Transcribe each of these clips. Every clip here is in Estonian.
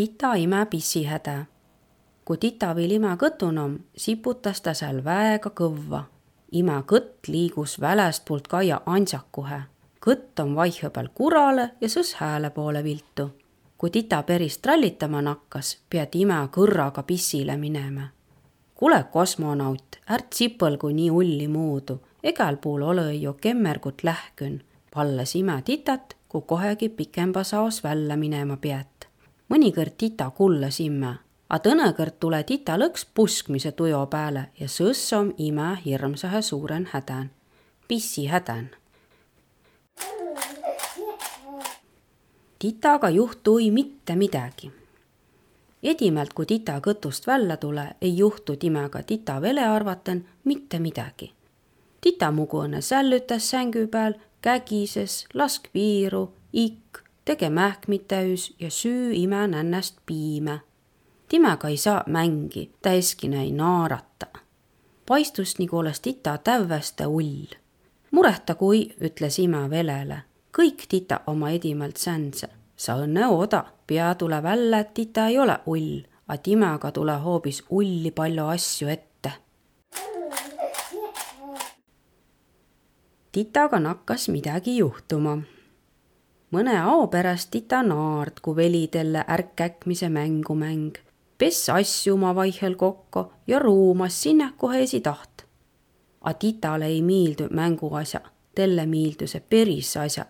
tita ime pissihäde. kui tita viil ime kõtunom, siputas ta seal väega kõvva. ime kõtt liigus välestpoolt kaia ansjakuhe. kõtt on vaihe peal kurale ja sõs hääle poole viltu. kui tita peris trallitama nakkas, pead ime kõrraga pissile minema. kuule, kosmonaut, ärd sipõlgu nii ulli muudu, egal pool ole ju kemmergut lähkün. pallas ime titat, kui kohegi pikemba saos välja minema pead mõnikõrd tita kullas imme, a tõnõkõrd tule tita lõks puskmise tujo pääle ja sõss om ime hirmsahe suuren hädän, pissi hädän. titaga juhtui mitte midagi. edimalt, kui tita kõtust välja tule, ei juhtu timega tita vele arvaten mitte midagi. tita mugune sällütas sängu peal, kägises, lask piiru, ikk tege mähkmid täüs ja süü ime nännäst piime. timega ei saa mängi, ta eskine ei naarata. paistus nagu oleks tita tävveste ull. murehta kui, ütles ime velele, kõik tita oma edimalt sändse. sa õnne ooda, pea tule välja, et tita ei ole ull, a timega tule hoopis ulli palju asju ette. titaga nakkas midagi juhtuma mõne ao pärast ita naard, kui velidelle ärk-äkmise mängu mäng. pess asju oma vaihel kokku ja ruumas sinna kohe esitaht. A titale ei miildu mänguasja, telle miildu see peris asja.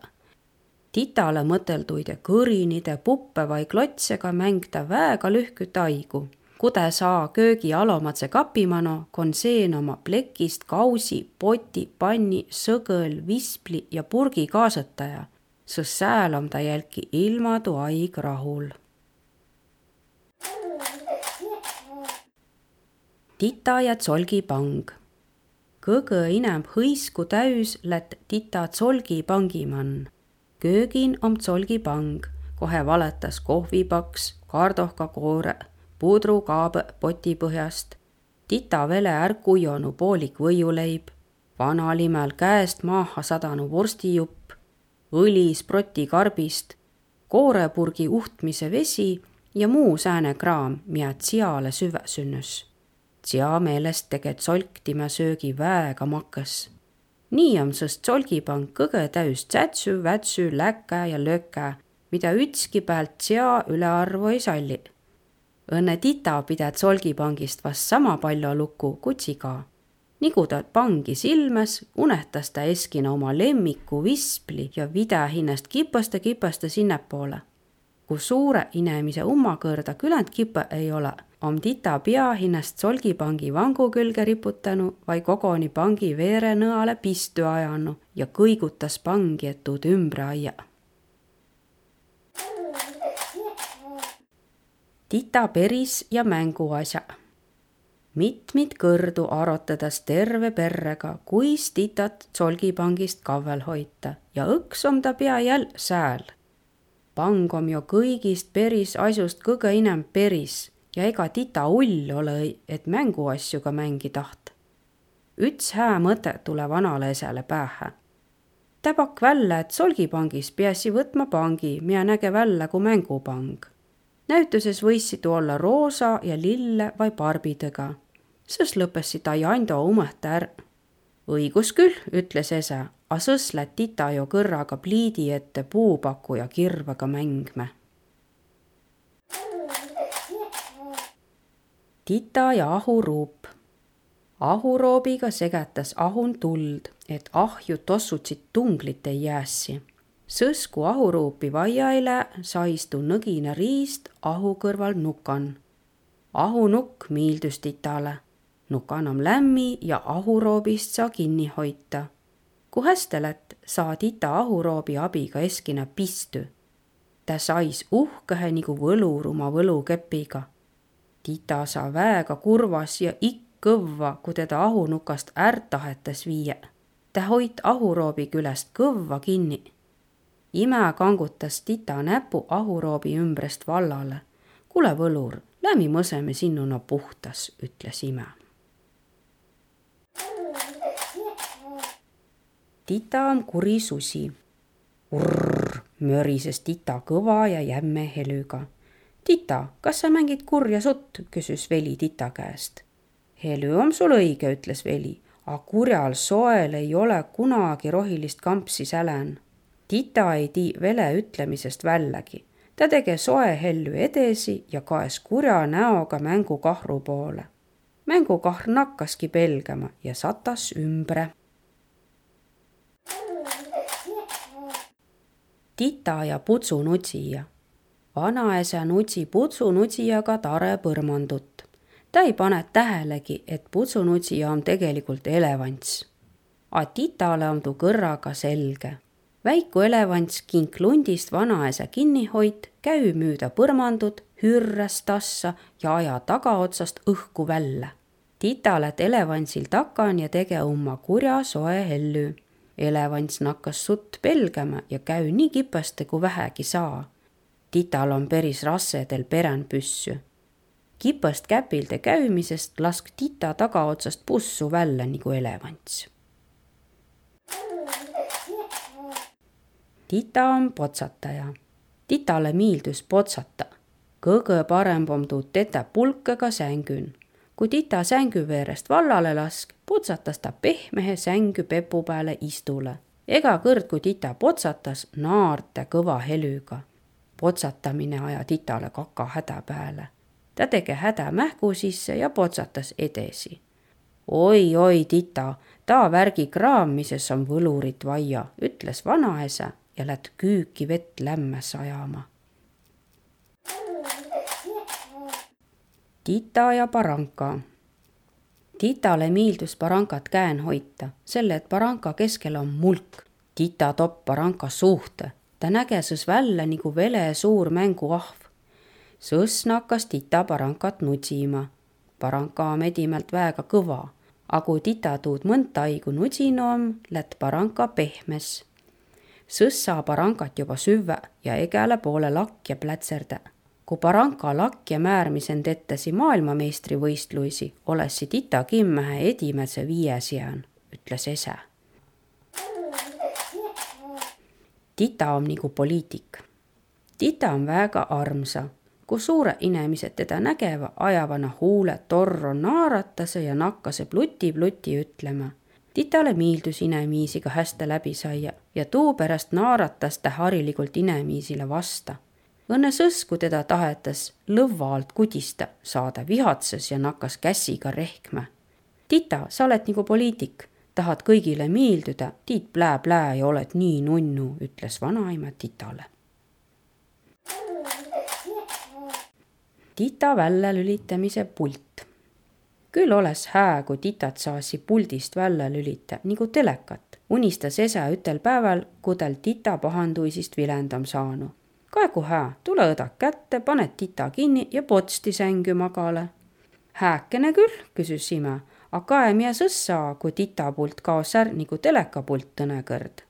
titale mõtelduid ja kõrinide puppe vai klotsega mängda väega lühküt aigu kude saa köögi alomatse kapimano, kon seen oma plekist kausi, poti, panni, sõgõl, vispli ja purgi kaasataja sest sääl om ta jälki ilmadu aig rahul. tita ja tsolgipang. kõgõ inämb hõisku täüs lätt tita tsolgipangimann. köögin om tsolgipang, kohe valetas kohvipaks, kardohkakoore, pudrukaabe poti põhjast, tita vele ärk ujonu poolik võiuleib, vanalimel käest maaha sadanu vorstijupp, õli sprotikarbist, koorepurgi uhtmise vesi ja muu sääne kraam, mida tsiale süve sünnüs. Tsia meelest tege tsolktime söögi väega makas. nii on sõst tsolgipank kõge täis tsätsü, vätsü, läkä ja lökä, mida ütski pealt tsia ülearvu ei salli. Õnne tita pidad tsolgipangist vast sama palju lugu kui tsiga nigu ta pangi silmes, unehtas ta eskina oma lemmiku vispli ja vida hinnast kipasta-kipasta sinnapoole. kui suure inemise ummakõrda küländ kipe ei ole, om tita pea hinnast solgipangi vangu külge riputanu vai koguni pangi veere nõale pistu ajanu ja kõigutas pangi, et tuud ümbre aia. tita peris ja mänguasja mitmit kõrdu arutades terve perrega, kuis titat solgipangist kavvel hoita ja õks om ta pea jäl sääl. pang om ju kõigist peris asjust kõige inem peris ja ega tita ull ole, et mänguasju ka mängi taht. üts hää mõte tule vanale esele pähe. ta pakk välja, et solgipangis peasi võtma pangi, mida näge välja kui mängupang näituses võissid olla roosa ja lille vai barbidega, sest lõppesid Jando umõhta ära. õigus küll, ütles ese, a sõs lätt tita ju kõrraga pliidi ette puupaku ja kirvega mängme. tita ja ahuruup. ahuroobiga segatas ahun tuld, et ahju tossutsid tunglit ei jäässi sõsku ahuruupi vaiaile saistu nõgina riist ahu kõrval nukan. ahunukk miildus titale. nukan om lämmi ja ahuroobist saa kinni hoita. kui hästi lätt, saa tita ahuroobi abiga eskina pistu. ta sais uhkehe nagu võlur oma võlukepiga. tita saa väega kurvas ja ikk kõvva, kui teda ahunukast ärd tahetas viia. ta hoid ahuroobi külest kõvva kinni ime kangutas tita näpu ahuroobi ümbrest vallale. kuule, võlur, lähmi mõseme sinnuna puhtas, ütles ime. tita on kuri susi. urr, mörises tita kõva ja jämme helüga. tita, kas sa mängid kurja sutt, küsis Veli tita käest. Helü on sul õige, ütles Veli, a kurjal soel ei ole kunagi rohilist kampsi sälen. Tita ei tii vele ütlemisest vällagi. ta tege soe hellu edesi ja kaes kurja näoga mängukahru poole. mängukahr nakkaski pelgama ja satas ümbre tita ja putsunutsija. vanaisa nutsi putsunutsijaga tare põrmandut. ta ei pane tähelegi, et putsunutsija on tegelikult elevants. A titale on tuu kõrraga selge. Väiku elevants kink lundist vanaisa kinni hoid, käü müüda põrmandut, hürres tassa ja aja tagaotsast õhku välja. tita lätt elevantsil takan ja tege umma kurja soe hellü elevants nakkas sutt pelgama ja käü nii kipõste kui vähegi saa. tital on peris rassedel peränpüssü. kipõst käpilde käümisest lask tita tagaotsast pussu välja nagu elevants. Tita on potsataja. titale miildus potsata. kõige parem om tuud tetä pulkõga sängün kui tita sängu veerest vallale lask, potsatas ta pehmehe sängu pepu peale istule. ega kõrd, kui tita potsatas, naarte kõva helüga. potsatamine aja titale kaka häda peale. ta tege häda mähku sisse ja potsatas edesi. oi-oi, tita, ta värgi kraamises on võlurit vaia, ütles vanaisa ja lätt küüki vett lämmes ajama Tita ja Baranka. Titale miildus Barankat käen hoita, selle et Baranka keskel on mulk. Tita topp Baranka suhte, ta nägeses välja nagu vele suur mänguahv. sõss nakkas Tita Barankat nutsima. Baranka on edimelt väega kõva, aga kui Tita tuud mõnta aigu nutsinu on, lätt Baranka pehmes. Sõss saa Barankat juba süvä ja egale poole lakja plätserda kui Baranka lakja määrmisen tettasi maailmameistrivõistluisi, olessid ita kimmähe edimädse viies jään, ütles ese. Tita on nagu poliitik. Tita on väga armsa, kui suured inimesed teda nägeva, ajavana huule torro naaratase ja nakkase pluti-pluti ütlema. Titale miildus inemiisiga hästi läbi saia ja tuu pärast naaratas ta harilikult inemiisile vasta Õnne sõsku teda tahetas lõvva alt kudista, saada vihatses ja nakkas käsiga rehkma. tita, sa oled nagu poliitik, tahad kõigile meelduda, tiid plää-plää ja oled nii nunnu, ütles vanaema titale. tita väljalülitamise pult. küll oleks hää, kui titat saasi puldist välja lülita nagu telekat, unistas esa ütel päeval, kui tal tita pahanduisist vilendam saanud kaegu hää, tule õdak kätte, paned tita kinni ja potsti sängu magale. hääkene küll, küsis Sime, a kaem jää sõssa, kui titapult kaos ärk nagu telekapult tõnekõrd.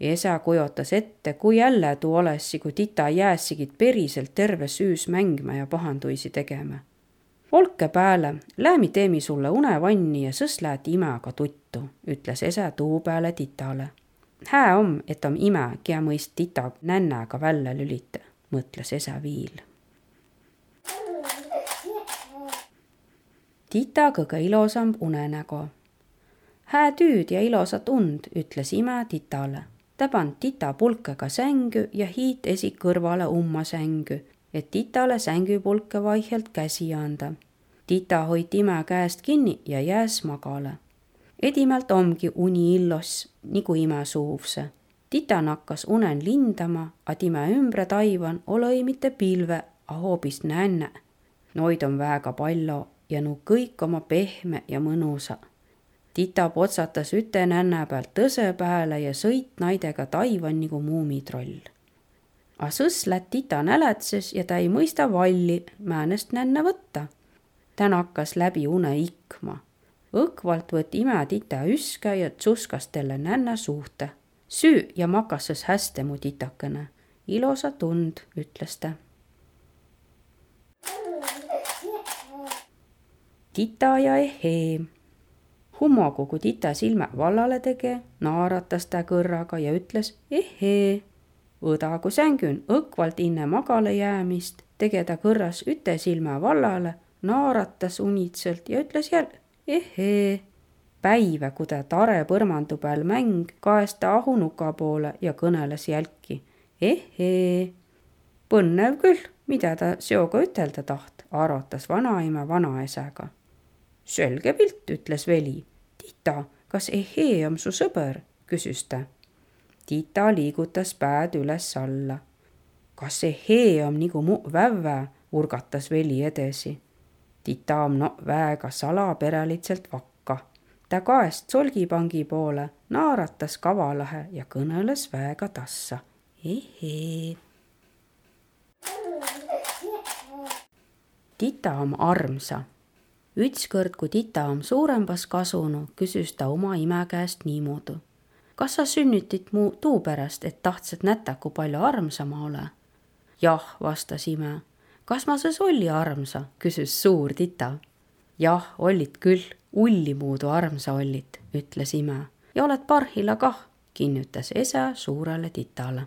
Esa kujutas ette, kui jälle tuu olessi, kui tita jäässigid päriselt terve süüs mängima ja pahanduisi tegema. Olke pääle, läämi teemi sulle unevanni ja sõs läät imäga tuttu, ütles ese tuu peale titale hää om, et om ime, kia mõist tita nännäga välja lülita, mõtles esa viil. tita kõige ilosamb unenägu. hää tüüd ja ilosat und, ütles ime titale. ta pand tita pulkega sängu ja hiit esi kõrvale umma sängu, et titale sängupulke vaihelt käsi anda. Tita hoid ime käest kinni ja jääs magale edimalt omgi uni illos nagu imesuuvse. tita nakkas unen lindama, a time ümbre taivan olõ-i mitte pilve, a hoobis nänne. Noid on väega palju ja nu kõik oma pehme ja mõnusa. tita potsatas üte nänne pealt tõse pääle ja sõit naidega taivan nagu muumitroll. A sõs lätt tita näletses ja ta ei mõista valli, määnest nänne võtta. Ta nakkas läbi une ikma õkvalt võtt imätita üske ja tsuskas talle nänna suhte. süü ja makasses hästi mu titakene. ilosa tund, ütles ta. tita ja ehee. Hummogu, kui tita silmä vallale tege, naaratas ta kõrraga ja ütles ehee. õda, kui sängün õkvalt inne magale jäämist, tege ta kõrras üte silma vallale, naaratas unitselt ja ütles jälle ehee. päive, kui ta tare põrmandu peal mäng, kaes ta ahunuka poole ja kõneles jälki ehee. põnnev küll, mida ta seoga ütelda taht, arutas vanaema vanaisäga. selge pilt, ütles veli. Tita, kas ehee on su sõber? küsis ta Tita liigutas pääd üles-alla. kas see hee om nigu mu vävvä, urgatas veli edesi. Tita om no väega salapäralitselt vakka. ta kaest solgipangi poole, naaratas kavalahe ja kõneles väega tassa. ehee. Tita om armsa. ütskõrd, kui Tita om suurembas kasunu, küsis ta oma ime käest niimoodi kas sa sünnitit mu tuupärast, et tahtsad näta, kui palju armsa ma ole? jah, vastas ime. Kas ma sõs olli armsa, küsis suur tita. jah, ollit küll, ullimuudu armsa ollit, ütles ime. Ja oled parhilla kah, kinnitas esa suurele titale